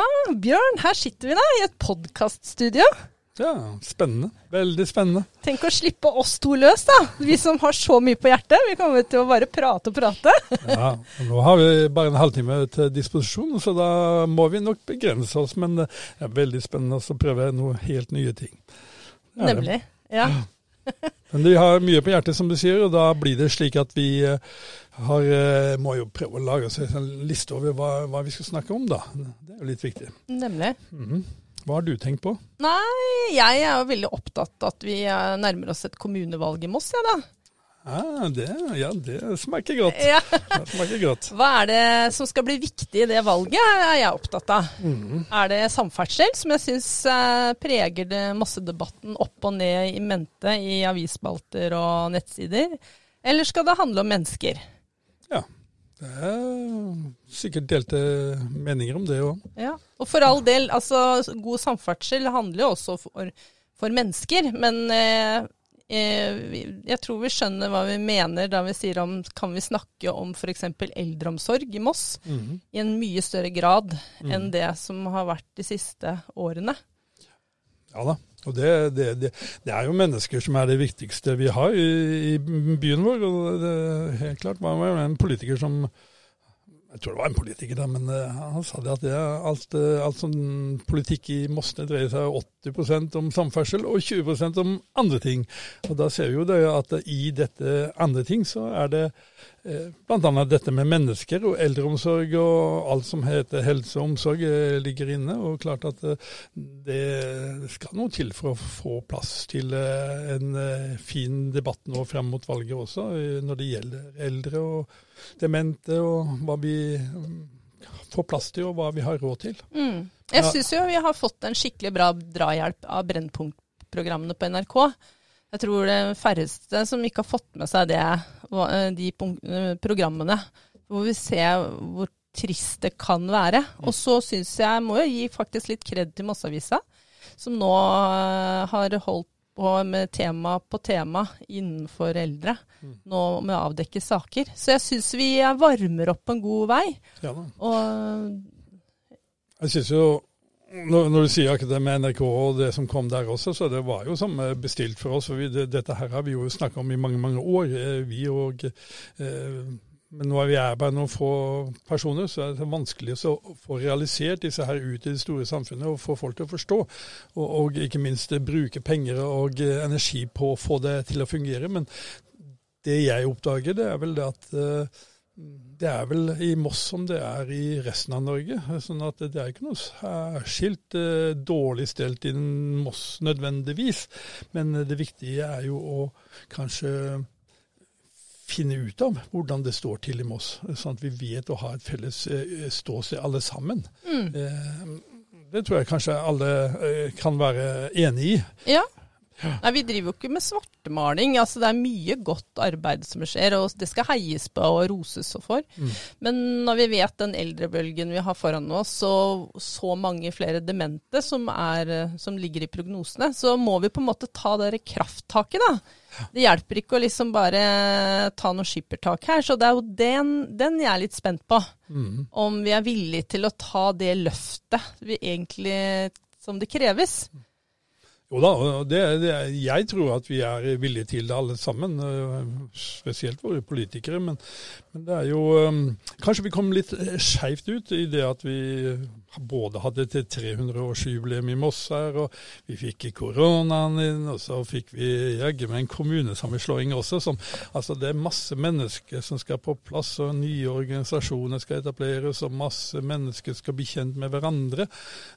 Ja, Bjørn, her sitter vi da i et podkaststudio. Ja, spennende. Veldig spennende. Tenk å slippe oss to løs, da. Vi som har så mye på hjertet. Vi kommer til å bare prate og prate. Ja, og Nå har vi bare en halvtime til disposisjon, så da må vi nok begrense oss. Men det er veldig spennende å prøve noe helt nye ting. Nemlig. Ja. Men vi har mye på hjertet, som du sier, og da blir det slik at vi eh, har, eh, må jo prøve å lage oss en liste over hva, hva vi skal snakke om, da. Det er jo litt viktig. Nemlig. Mhm. Hva har du tenkt på? Nei, jeg er jo veldig opptatt av at vi eh, nærmer oss et kommunevalg i Moss, ja da. Ah, det, ja, det smaker godt. Ja. Det smaker godt. Hva er det som skal bli viktig i det valget, er jeg opptatt av. Mm. Er det samferdsel, som jeg syns eh, preger det massedebatten opp og ned i mente i avisspalter og nettsider? Eller skal det handle om mennesker? Ja. Det er sikkert delte meninger om det òg. Ja. Og for all del, altså god samferdsel handler jo også for, for mennesker, men eh, jeg tror vi skjønner hva vi mener da vi sier om kan vi snakke om f.eks. eldreomsorg i Moss i en mye større grad enn det som har vært de siste årene. Ja da. Og det, det, det, det er jo mennesker som er det viktigste vi har i, i byen vår. Og det helt klart var det en politiker som Jeg tror det var en politiker, da, men eh, han sa det at det alt, eh, alt som politikk i Moss dreier seg 80% om samferdsel og 20% om andre ting. Og da ser vi jo det at i dette andre ting så er det eh, bl.a. dette med mennesker og eldreomsorg og alt som heter helse og omsorg eh, ligger inne. Og klart at det skal noe til for å få plass til en fin debatt nå frem mot valget også, når det gjelder eldre og demente, og hva vi mm, får plass til og hva vi har råd til. Mm. Jeg Ja. syns jo vi har fått en skikkelig bra drahjelp av Brennpunkt-programmene på NRK. Jeg tror det færreste som ikke har fått med seg det, eh, de eh, programmene, hvor vi ser hvor trist det kan være. Og så syns jeg, må jo gi faktisk litt kred til Masseavisa, som nå eh, har holdt på med tema på tema innenfor eldre, nå med å avdekke saker. Så jeg syns vi varmer opp en god vei. Ja da. Og Jeg synes jo, når, når du sier akkurat det med NRK og det som kom der også, så det var jo som eh, bestilt for oss. for vi, det, Dette her har vi jo snakka om i mange mange år, eh, vi og eh, Men nå er vi er bare noen få personer, så er det vanskelig å få realisert disse her ut i det store samfunnet og få folk til å forstå. Og, og ikke minst eh, bruke penger og eh, energi på å få det til å fungere. Men det jeg oppdager, det er vel det at eh, det er vel i Moss som det er i resten av Norge. sånn at Det er ikke noe særskilt dårlig stelt i Moss nødvendigvis. Men det viktige er jo å kanskje finne ut av hvordan det står til i Moss, sånn at vi vet å ha et felles eh, ståsted alle sammen. Mm. Det tror jeg kanskje alle eh, kan være enig i. Ja. Nei, Vi driver jo ikke med svartemaling. altså Det er mye godt arbeid som skjer, og det skal heies på og roses og for. Men når vi vet den eldrebølgen vi har foran oss, og så mange flere demente som, er, som ligger i prognosene, så må vi på en måte ta det krafttaket, da. Det hjelper ikke å liksom bare ta noe skippertak her. Så det er jo den, den jeg er litt spent på. Om vi er villige til å ta det løftet vi egentlig som det kreves. Jo da, det, det, jeg tror at vi er villige til det alle sammen, øh, spesielt våre politikere. Men, men det er jo øh, Kanskje vi kom litt øh, skeivt ut i det at vi både hadde et 300-årsjubileum i Moss her, og vi fikk koronaen inn, og så fikk vi jaggu meg en kommunesammenslåing også. Som, altså Det er masse mennesker som skal på plass, og nye organisasjoner skal etableres, og masse mennesker skal bli kjent med hverandre.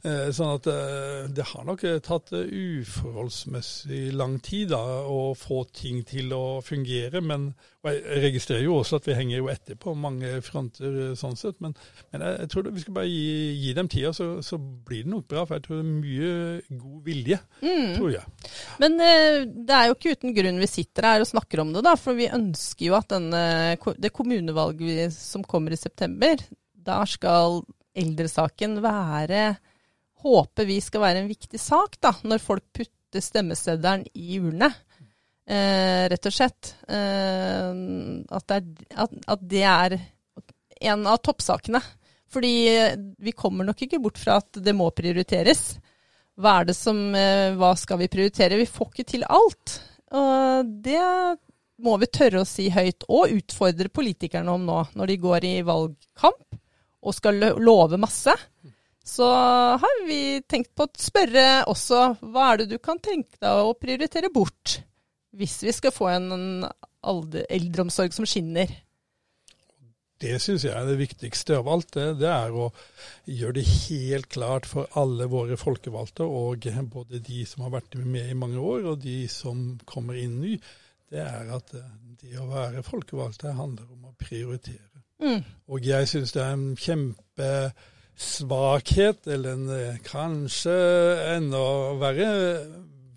Eh, sånn at eh, det har nok eh, tatt eh, uforholdsmessig lang tid da, å få ting til å fungere. Men jeg registrerer jo også at vi henger jo etter på mange fronter, eh, sånn sett. Men, men jeg, jeg tror det, vi skal bare gi, gi dem tida, så, så blir det nok bra. For jeg tror det er mye god vilje, tror jeg. Men eh, det er jo ikke uten grunn vi sitter her og snakker om det, da. For vi ønsker jo at denne, det kommunevalget vi, som kommer i september, der skal eldresaken være Håper vi skal være en viktig sak, da, når folk putter stemmeseddelen i urne. Eh, rett og slett. Eh, at, det er, at, at det er en av toppsakene. Fordi vi kommer nok ikke bort fra at det må prioriteres. Hva er det som eh, Hva skal vi prioritere? Vi får ikke til alt. Og det må vi tørre å si høyt, og utfordre politikerne om nå, når de går i valgkamp og skal love masse. Så har vi tenkt på å spørre også hva er det du kan tenke deg å prioritere bort, hvis vi skal få en eldreomsorg som skinner. Det syns jeg er det viktigste av alt. Det, det, er å gjøre det helt klart for alle våre folkevalgte, og både de som har vært med i mange år og de som kommer inn ny, det er at det å være folkevalgte handler om å prioritere. Mm. Og jeg syns det er en kjempesvakhet, eller en eh, kanskje enda verre,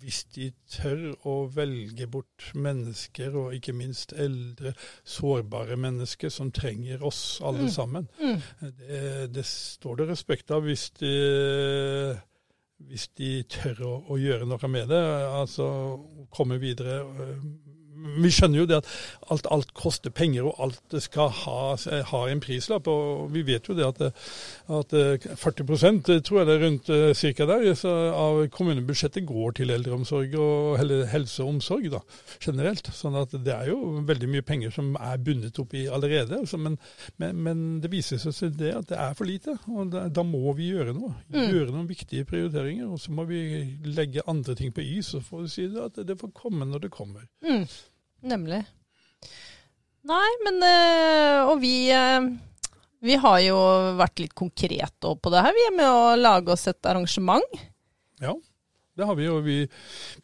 hvis de tør å velge bort mennesker, og ikke minst eldre, sårbare mennesker som trenger oss alle mm. sammen. Mm. Det, det, står det respekt av hvis de, hvis de tør å, å, gjøre noe med det. Altså komme videre vi skjønner jo det at alt, alt, koster penger, og alt skal ha, ha, en prislapp. og Vi vet jo det at, at 40 tror jeg det er rundt eh, cirka der, av kommunebudsjettet går til eldreomsorg og helse og omsorg da, generelt. sånn at det er jo veldig mye penger som er bundet opp i allerede. Altså, men, men, men, det viser seg det at det er for lite. og Da, da må vi gjøre noe. Mm. Gjøre noen viktige prioriteringer. Og så må vi legge andre ting på is. og få si det at det får komme når det kommer. Mm. Nemlig. Nei, men øh, Og vi øh, vi har jo vært litt konkrete på det her, vi er med å lage oss et arrangement. Ja, det har vi. jo. vi,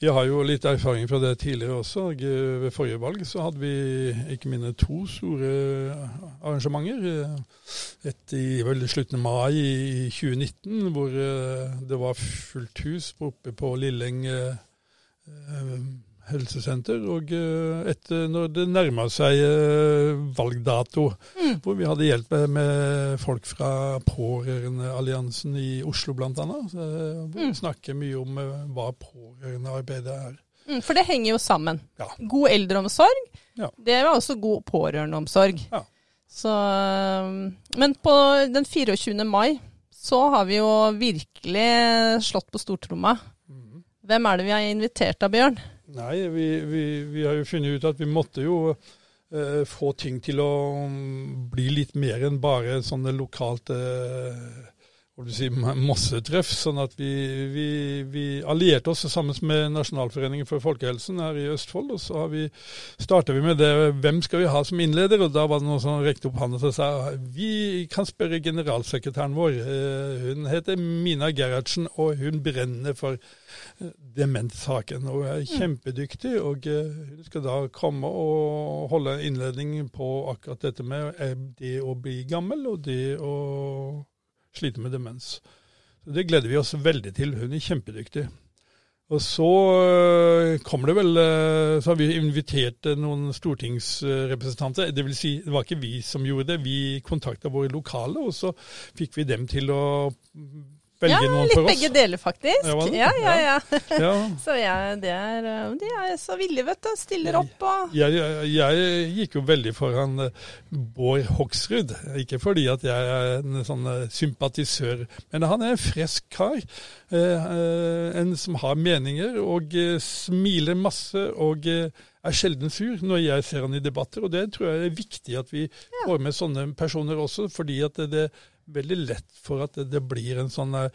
vi har jo litt erfaring fra det tidligere også. Ved forrige valg så hadde vi ikke mindre to store arrangementer. Et i vel slutten av mai i 2019, hvor det var fullt hus oppe på Lilleng helsesenter. Og eh, etter når det nærma seg eh, valgdato, mm. hvor vi hadde hjelp med folk fra Pårørendealliansen i Oslo bl.a. Vi mm. snakker mye om eh, hva pårørendearbeidet er. Mm, for det henger jo sammen. Ja. God eldreomsorg, ja. det var også god pårørendeomsorg. Ja. Så, men på den 24. mai så har vi jo virkelig slått på stortromma. Mm. Hvem er det vi har invitert da, Bjørn? Nei, vi, vi, vi, har jo funnet ut at vi måtte jo eh, få ting til å bli litt mer enn bare sånne lokalt eh, si, massetreff. Sånn at vi, vi, vi, allierte oss sammen med Nasjonalforeningen for folkehelsen her i Østfold. Og så har vi, starta vi med det hvem skal vi ha som innleder, og da var det noen som rekte opp hånda og sa vi kan spørre generalsekretæren vår. Eh, hun heter Mina Gerhardsen, og hun brenner for demenssaken. Og er kjempedyktig. Og eh, hun skal da komme og holde en innledning på akkurat dette med eh, det å bli gammel og det å slite med demens. Så Det gleder vi oss veldig til. Hun er kjempedyktig. Og så kom det vel Så har vi invitert noen stortingsrepresentanter. Det vil si, det var ikke vi som gjorde det. Vi kontakta våre lokale, og så fikk vi dem til å velge ja, noen for oss? Ja, litt begge deler, faktisk. Ja, ja, ja. ja. så jeg, det er, eh, de er så villige, vet du. Stiller opp og jeg, jeg, jeg, gikk jo veldig foran uh, Bård Hoksrud. Ikke fordi at jeg er en sånn uh, sympatisør, men han er en frisk kar. En som har meninger og smiler masse og er sjelden sur når jeg ser han i debatter. Og det tror jeg er viktig at vi får med sånne personer også, fordi at det, det veldig lett for at det, det blir en sånn uh,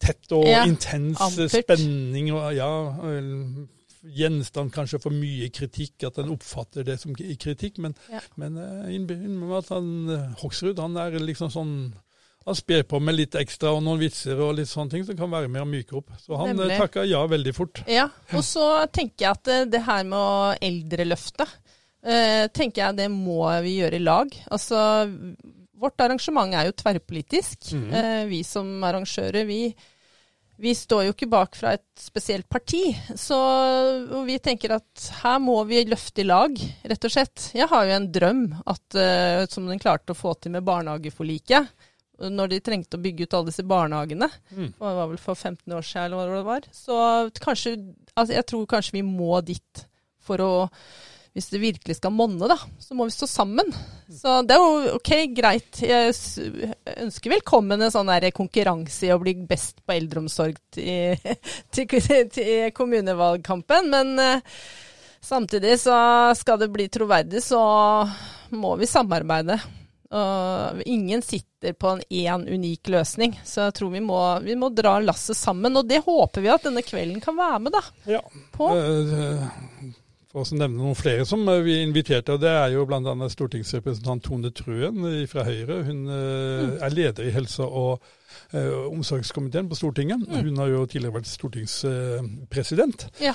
tett og ja, intens ampert. spenning. og ja, Gjenstand kanskje for mye kritikk, at en oppfatter det som kritikk. Men, ja. men uh, at han, Hoksrud han er liksom sånn han sper på med litt ekstra og noen vitser og litt sånne ting som kan være med å myke opp. Så han Nemlig. takka ja veldig fort. Ja, Og så tenker jeg at det her med å eh, tenker jeg det må vi gjøre i lag. Altså, vårt arrangement er jo tverrpolitisk. Mm. Eh, vi som arrangører, vi, vi, står jo ikke bak fra et spesielt parti. Så vi tenker at her må vi løfte i lag, rett og slett. Jeg har jo en drøm at, eh, som den klarte å få til med barnehageforliket. Når de trengte å bygge ut alle disse barnehagene. Mm. Det var vel for 15 år siden, eller hva det var. Så kanskje, altså jeg tror kanskje vi må dit for å hvis det virkelig skal monne, da, så må vi stå sammen. Så det er jo OK, greit. Jeg ønsker velkommen en sånn konkurranse i å bli best på eldreomsorg til, til, til kommunevalgkampen. Men uh, samtidig så skal det bli troverdig, så må vi samarbeide. Og ingen sitter på en én unik løsning, så jeg tror vi må, vi må, dra lasset sammen. Og det håper vi at denne kvelden kan være med da, ja. på. Uh, for å nevne noen flere som eh, vi inviterte. og Det er jo bl.a. stortingsrepresentant Tone Trøen fra Høyre. Hun mm. er leder i helse- og omsorgskomiteen på Stortinget. Mm. Hun har jo tidligere vært stortingspresident. Ja.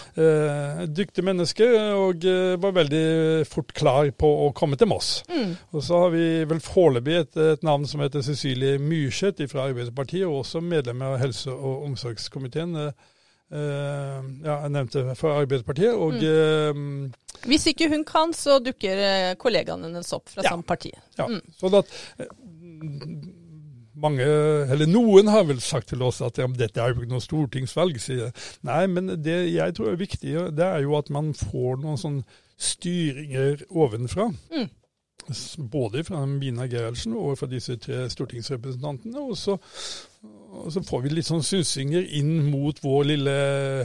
dyktig menneske, og var veldig fort klar på å komme til Moss. Mm. Og så har vi vel foreløpig et, et, navn som heter Cecilie Myrseth fra Arbeiderpartiet, og også medlem av helse- og omsorgskomiteen. Uh, ja, jeg nevnte for Arbeiderpartiet. Og mm. uh, Hvis ikke hun kan, så dukker eh, kollegaene hennes opp fra ja, samme parti. Ja, mm. sånn at mange, eller Noen har vel sagt til oss at ja, dette er jo ikke noe stortingsvalg. sier Nei, men det jeg tror er viktig, det er jo at man får noen sånne styringer ovenfra. Mm. Både fra Mina Gerhardsen og fra disse tre stortingsrepresentantene. Og så og så får vi litt sånn synsinger inn mot vår lille,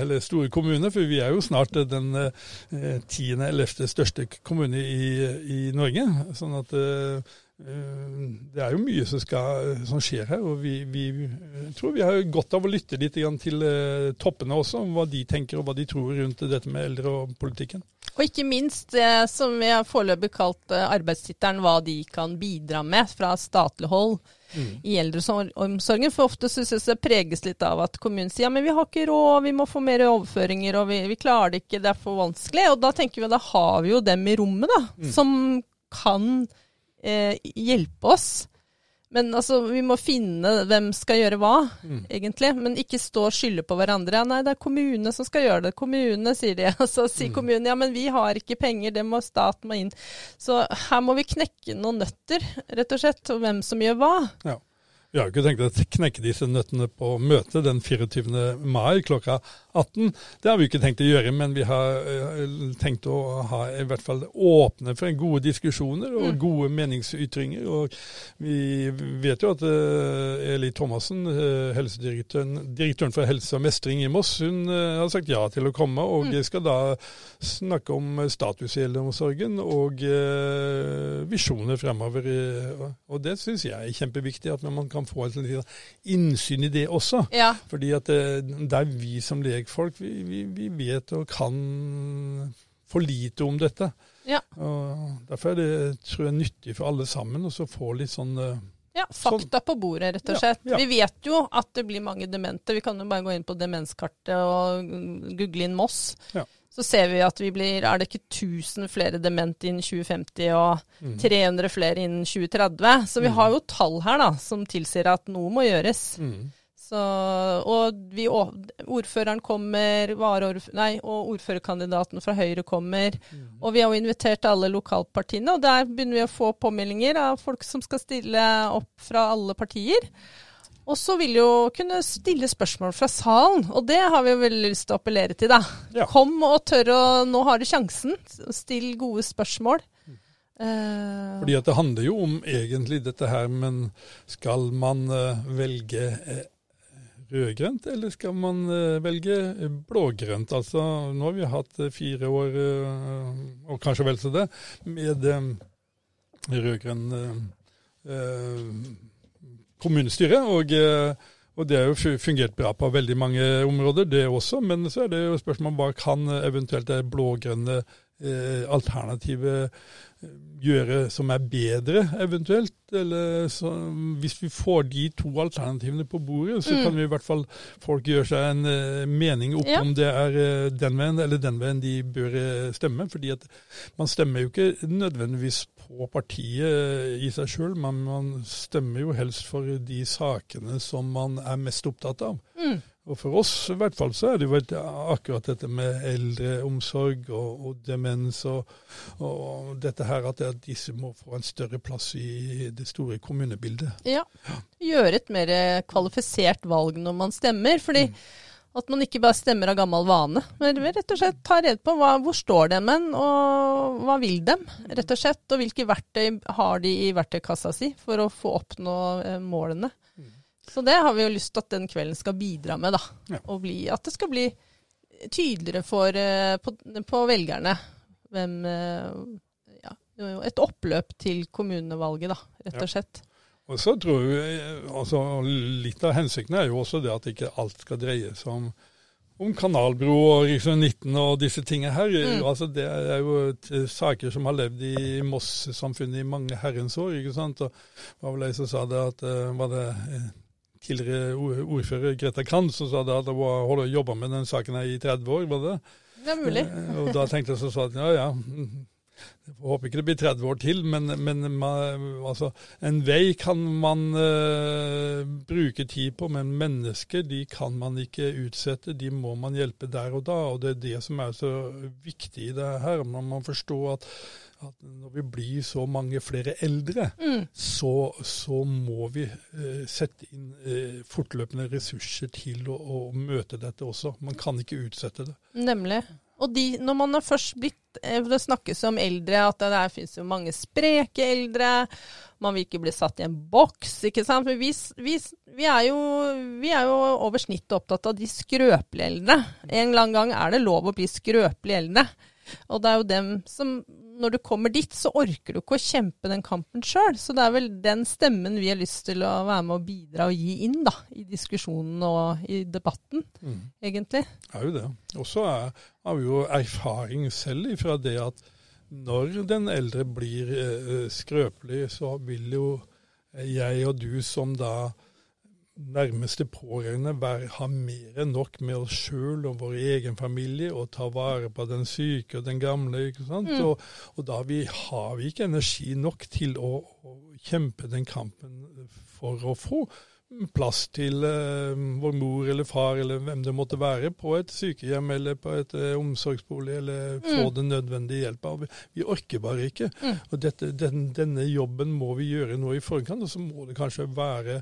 eller store kommune, for vi er jo snart den eh, tiende eller ellevte største kommune i, i, Norge. Sånn at eh, det er jo mye som, skal, som skjer her. Og vi, vi, tror vi har godt av å lytte litt til eh, toppene også, om hva de tenker og hva de tror rundt dette med eldre og politikken. Og ikke minst det som vi har foreløpig kalt arbeidstittelen, hva de kan bidra med fra statlig hold mm. i eldreomsorgen. For ofte syns jeg det preges litt av at kommunen sier ja, men vi har ikke råd, vi må få mer overføringer, og vi, vi klarer det ikke, det er for vanskelig. Og da tenker vi da har vi jo dem i rommet, da, mm. som kan eh, hjelpe oss. Men altså, vi må finne hvem skal gjøre hva, mm. egentlig. Men ikke stå og skylde på hverandre. Ja, nei, det er kommunene som skal gjøre det. Kommunene, sier de. Og så sier mm. kommunen ja, men vi har ikke penger, det må staten må inn. Så her må vi knekke noen nøtter, rett og slett, og hvem som gjør hva. Ja. Vi har jo ikke tenkt å knekke disse nøttene på møtet den 24. mai klokka 18. Det har vi ikke tenkt å gjøre, men vi har eh, tenkt å ha i hvert fall åpne for gode diskusjoner og mm. gode meningsytringer. Og vi vet jo at uh, Eli Thomassen, uh, helsedirektøren direktøren for helse og mestring i Moss, hun har sagt ja til å komme, og mm. skal da snakke om status i eldreomsorgen og visjoner fremover. Og det syns jeg er kjempeviktig, at man kan få et innsyn i det også. Ja. Fordi at det er vi som legfolk, vi, vi, vi, vet og kan for lite om dette. Ja. Og derfor er det tror jeg, nyttig for alle sammen å få litt sånn eh, ja, fakta sånn. på bordet, rett og slett. Ja, ja. Vi vet jo at det blir mange demente. Vi kan jo bare gå inn på demenskartet og google inn Moss. Ja. Så ser vi at vi blir Er det ikke 1000 flere demente innen 2050 og mm. 300 flere innen 2030? Så vi mm. har jo tall her da, som tilsier at noe må gjøres. Mm. Så, og vi, ordføreren kommer, nei, og ordførerkandidaten fra Høyre kommer. Mm. Og vi har jo invitert alle lokalpartiene, og der begynner vi å få påmeldinger av folk som skal stille opp fra alle partier. Og så vil jo kunne stille spørsmål fra salen, og det har vi jo veldig lyst til å appellere til, da. Ja. Kom og tør å Nå har du sjansen. Still gode spørsmål. Uh, Fordi at det handler jo om egentlig dette her, men skal man uh, velge uh, rødgrønt, eller skal man eh, velge blågrønt? Altså, nå har vi hatt eh, fire år, eh, og kanskje vel så det, med rød-grønn kommunestyre. Og, og, det har jo fungert bra på veldig mange områder, det også. Men så er det jo spørsmål om hva kan eventuelt det blågrønne alternativet gjøre som er bedre, eventuelt. Eller så, hvis vi får de to alternativene på bordet, så mm. kan vi i hvert fall folk gjøre seg en uh, mening opp ja. om det er uh, den veien eller den veien de bør uh, stemme. fordi at man stemmer jo ikke nødvendigvis på partiet i seg sjøl, men man stemmer jo helst for de sakene som man er mest opptatt av. Og for oss i hvert fall så er det jo akkurat dette med eldreomsorg og, og demens og, og, dette her at, disse må få en større plass i det store kommunebildet. Ja, gjøre et mer kvalifisert valg når man stemmer. fordi mm. At man ikke bare stemmer av gammel vane, men rett og slett tar redd på hva, hvor står dem hen, og hva vil dem, rett og slett. Og hvilke verktøy har de i verktøykassa si for å få oppnå eh, målene. Så det har vi jo lyst til at den kvelden skal bidra med, da. Ja. Og bli, at det skal bli tydeligere for, eh, på, på velgerne hvem eh, ja, Et oppløp til kommunevalget, da, rett og slett. Og så tror jeg, altså Litt av hensikten er jo også det at ikke alt skal dreie seg om, om kanalbro og rv. 19 og disse tingene her. Mm. Altså Det er jo saker som har levd i Moss-samfunnet i mange herrens år. ikke sant? Og det var vel ei som sa det at eh, var det eh, tidligere ordfører Greta Kranz som sa at hun hadde jobba med den saken her i 30 år. var det? Det er mulig. Eh, Og da tenkte jeg så sånn at ja ja, jeg håper ikke det blir 30 år til, men, men altså, en vei kan man uh, bruke tid på, men mennesker de kan man ikke utsette, de må man hjelpe der og da. og Det er det som er så viktig i det her. Man må forstå at, at når vi blir så mange flere eldre, Mm. så, så må vi uh, sette inn uh, fortløpende ressurser til å, å møte dette også. Man kan ikke utsette det. Nemlig. Og de, når man har først blitt for Det snakkes om eldre, at det finnes jo mange spreke eldre. Man vil ikke bli satt i en boks, ikke sant. For vi, vi, vi, er jo, vi er jo over snittet opptatt av de skrøpelige eldre. En eller annen gang er det lov å bli skrøpelig eldre. Og det er jo dem som Når du kommer dit, så orker du ikke å kjempe den kampen sjøl. Så det er vel den stemmen vi har lyst til å være med og bidra og gi inn da, i diskusjonen og i debatten, egentlig. Det er jo det. Og så har vi jo erfaring selv ifra det at når den eldre blir eh, skrøpelig, så vil jo jeg og du som da nærmeste pårørende være, ha mer enn nok med oss sjøl og vår egen familie og ta vare på den syke og den gamle. ikke sant? Og, og da vi, har vi ikke energi nok til å, å kjempe den kampen for å få plass til uh, vår mor eller far eller hvem det måtte være på et sykehjem eller på et uh, omsorgsbolig, eller få den nødvendige hjelpa. Vi, vi orker bare ikke. Og dette, den, denne jobben må vi gjøre nå i forkant, og så må det kanskje være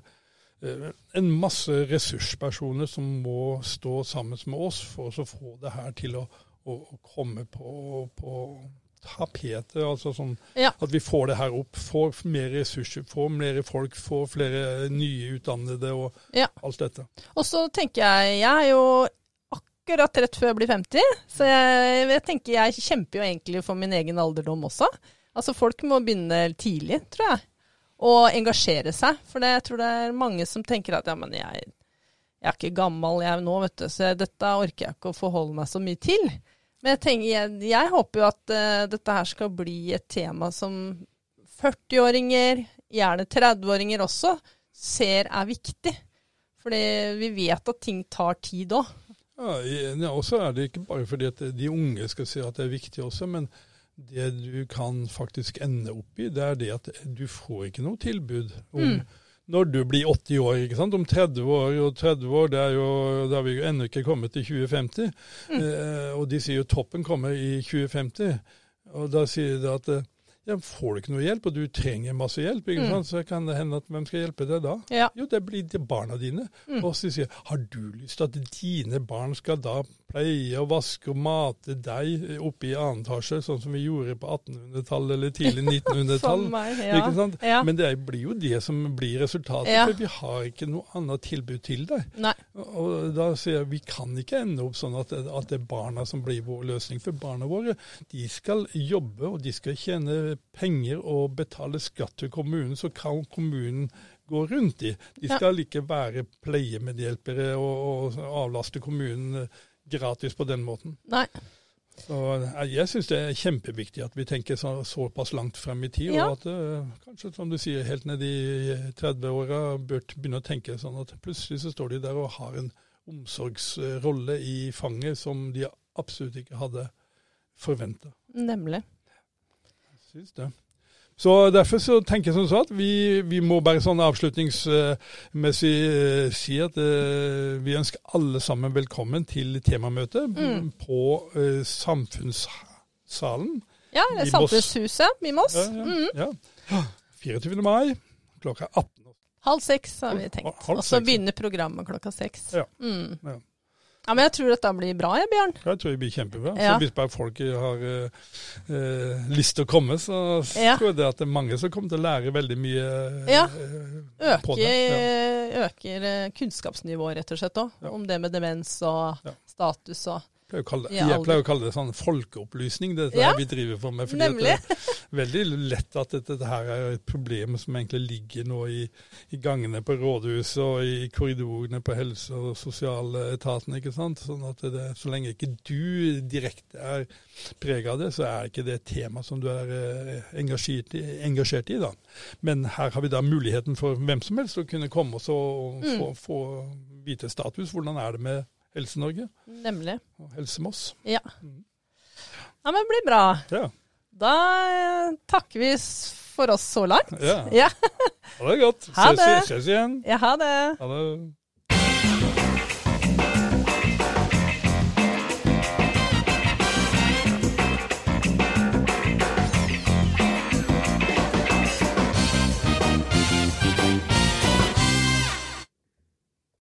en masse ressurspersoner som må stå sammen med oss for å få det her til å, å, å komme på, på tapetet. altså sånn Ja. At vi får det her opp. Får mer ressurser, får mer folk, får flere nye utdannede og Ja. alt dette. Og så tenker jeg, jeg er jo akkurat rett før jeg blir 50, så jeg, jeg tenker jeg kjemper jo egentlig for min egen alderdom også. Altså folk må begynne tidlig, tror jeg, og engasjere seg. For det, jeg tror det er mange som tenker at ja, men jeg, jeg er ikke gammel jeg nå, vet du, så dette orker jeg ikke å forholde meg så mye til. Men jeg, tenker, jeg, jeg håper jo at uh, dette her skal bli et tema som 40-åringer, gjerne 30-åringer også, ser er viktig. Fordi vi vet at ting tar tid òg. Ja, og så er det ikke bare fordi at de unge skal si at det er viktig også, men det du kan faktisk ende opp i, det er det at du får ikke noe tilbud om når du blir 80 år, ikke sant? om 30 år. Og 30 år, det er jo, da har vi jo ennå ikke kommet til 2050. Eh, og de sier jo toppen kommer i 2050. Og da sier de at eh, ja, får du ikke noe hjelp, og du trenger masse hjelp, sant? så kan det hende at hvem skal hjelpe deg da? Ja. Jo, det blir det barna dine. Og så sier jeg, har du lyst til at dine barn skal da pleie og vaske og mate deg oppe i annen etasje, sånn som vi gjorde på 1800-tallet eller tidlig 1900-tall? Som meg, ja. Ja. Men det blir jo det som blir resultatet, for vi har ikke noe annet tilbud til deg. Nei. Og da sier jeg vi kan ikke ende opp sånn at, at det er barna som blir vår løsning. For barna våre de skal jobbe og de skal tjene penger og betale skatt til kommunen, så kan kommunen gå rundt i. De skal ikke være pleiemedhjelpere og, og avlaste kommunen eh, gratis på den måten. Nei. Så eh, Jeg syns det er kjempeviktig at vi tenker så, såpass langt frem i tid. Ja. Og at uh, kanskje, som du sier, helt ned i 30-åra bør begynne å tenke sånn at plutselig så står de der og har en omsorgsrolle i fanget som de absolutt ikke hadde forventa. Nemlig. Syns det. Så Derfor så tenker jeg som sagt at vi, vi må bare sånn avslutningsmessig eh, si at eh, vi ønsker alle sammen velkommen til temamøtet Mm. på eh, Samfunnssalen. Ja, er Moss. Samfunnshuset i Moss. Ja, ja, Mm. ja. 24. mai klokka 18. Halv seks har vi tenkt. Og så begynner programmet klokka seks. Ja. Mm. Ja, men jeg tror dette blir bra, jeg, Bjørn. Jeg tror det blir kjempebra. Ja. Så hvis bare folk har eh, lyst til å komme, så Ja. tror jeg det at det er mange som kommer til å lære veldig mye uh, Ja. Øker, på det. Ja. øker kunnskapsnivået, rett og slett, òg. Ja. Om det med demens og Ja. status og Jeg pleier det, jeg pleier å kalle det sånn folkeopplysning, det Ja. vi driver for med. fordi. Det er veldig lett at dette, dette her er et problem som egentlig ligger nå i, i gangene på rådhuset og i korridorene på helse- og sosialetaten. ikke sant? Sånn at det, Så lenge ikke du direkte er preget av det, så er ikke det et tema som du er eh, engasjert i, engasjert i. da. Men her har vi da muligheten for hvem som helst å kunne komme oss og så Mm. få, få vite status. Hvordan er det med Helse-Norge Nemlig. og Helse Moss? Ja. Mm. ja, men det blir bra. Ja. Da eh, takker vi for oss så langt. ja. Ja, Ha det godt. Ha Ses, det. ses igjen. ja ha det. Ha det.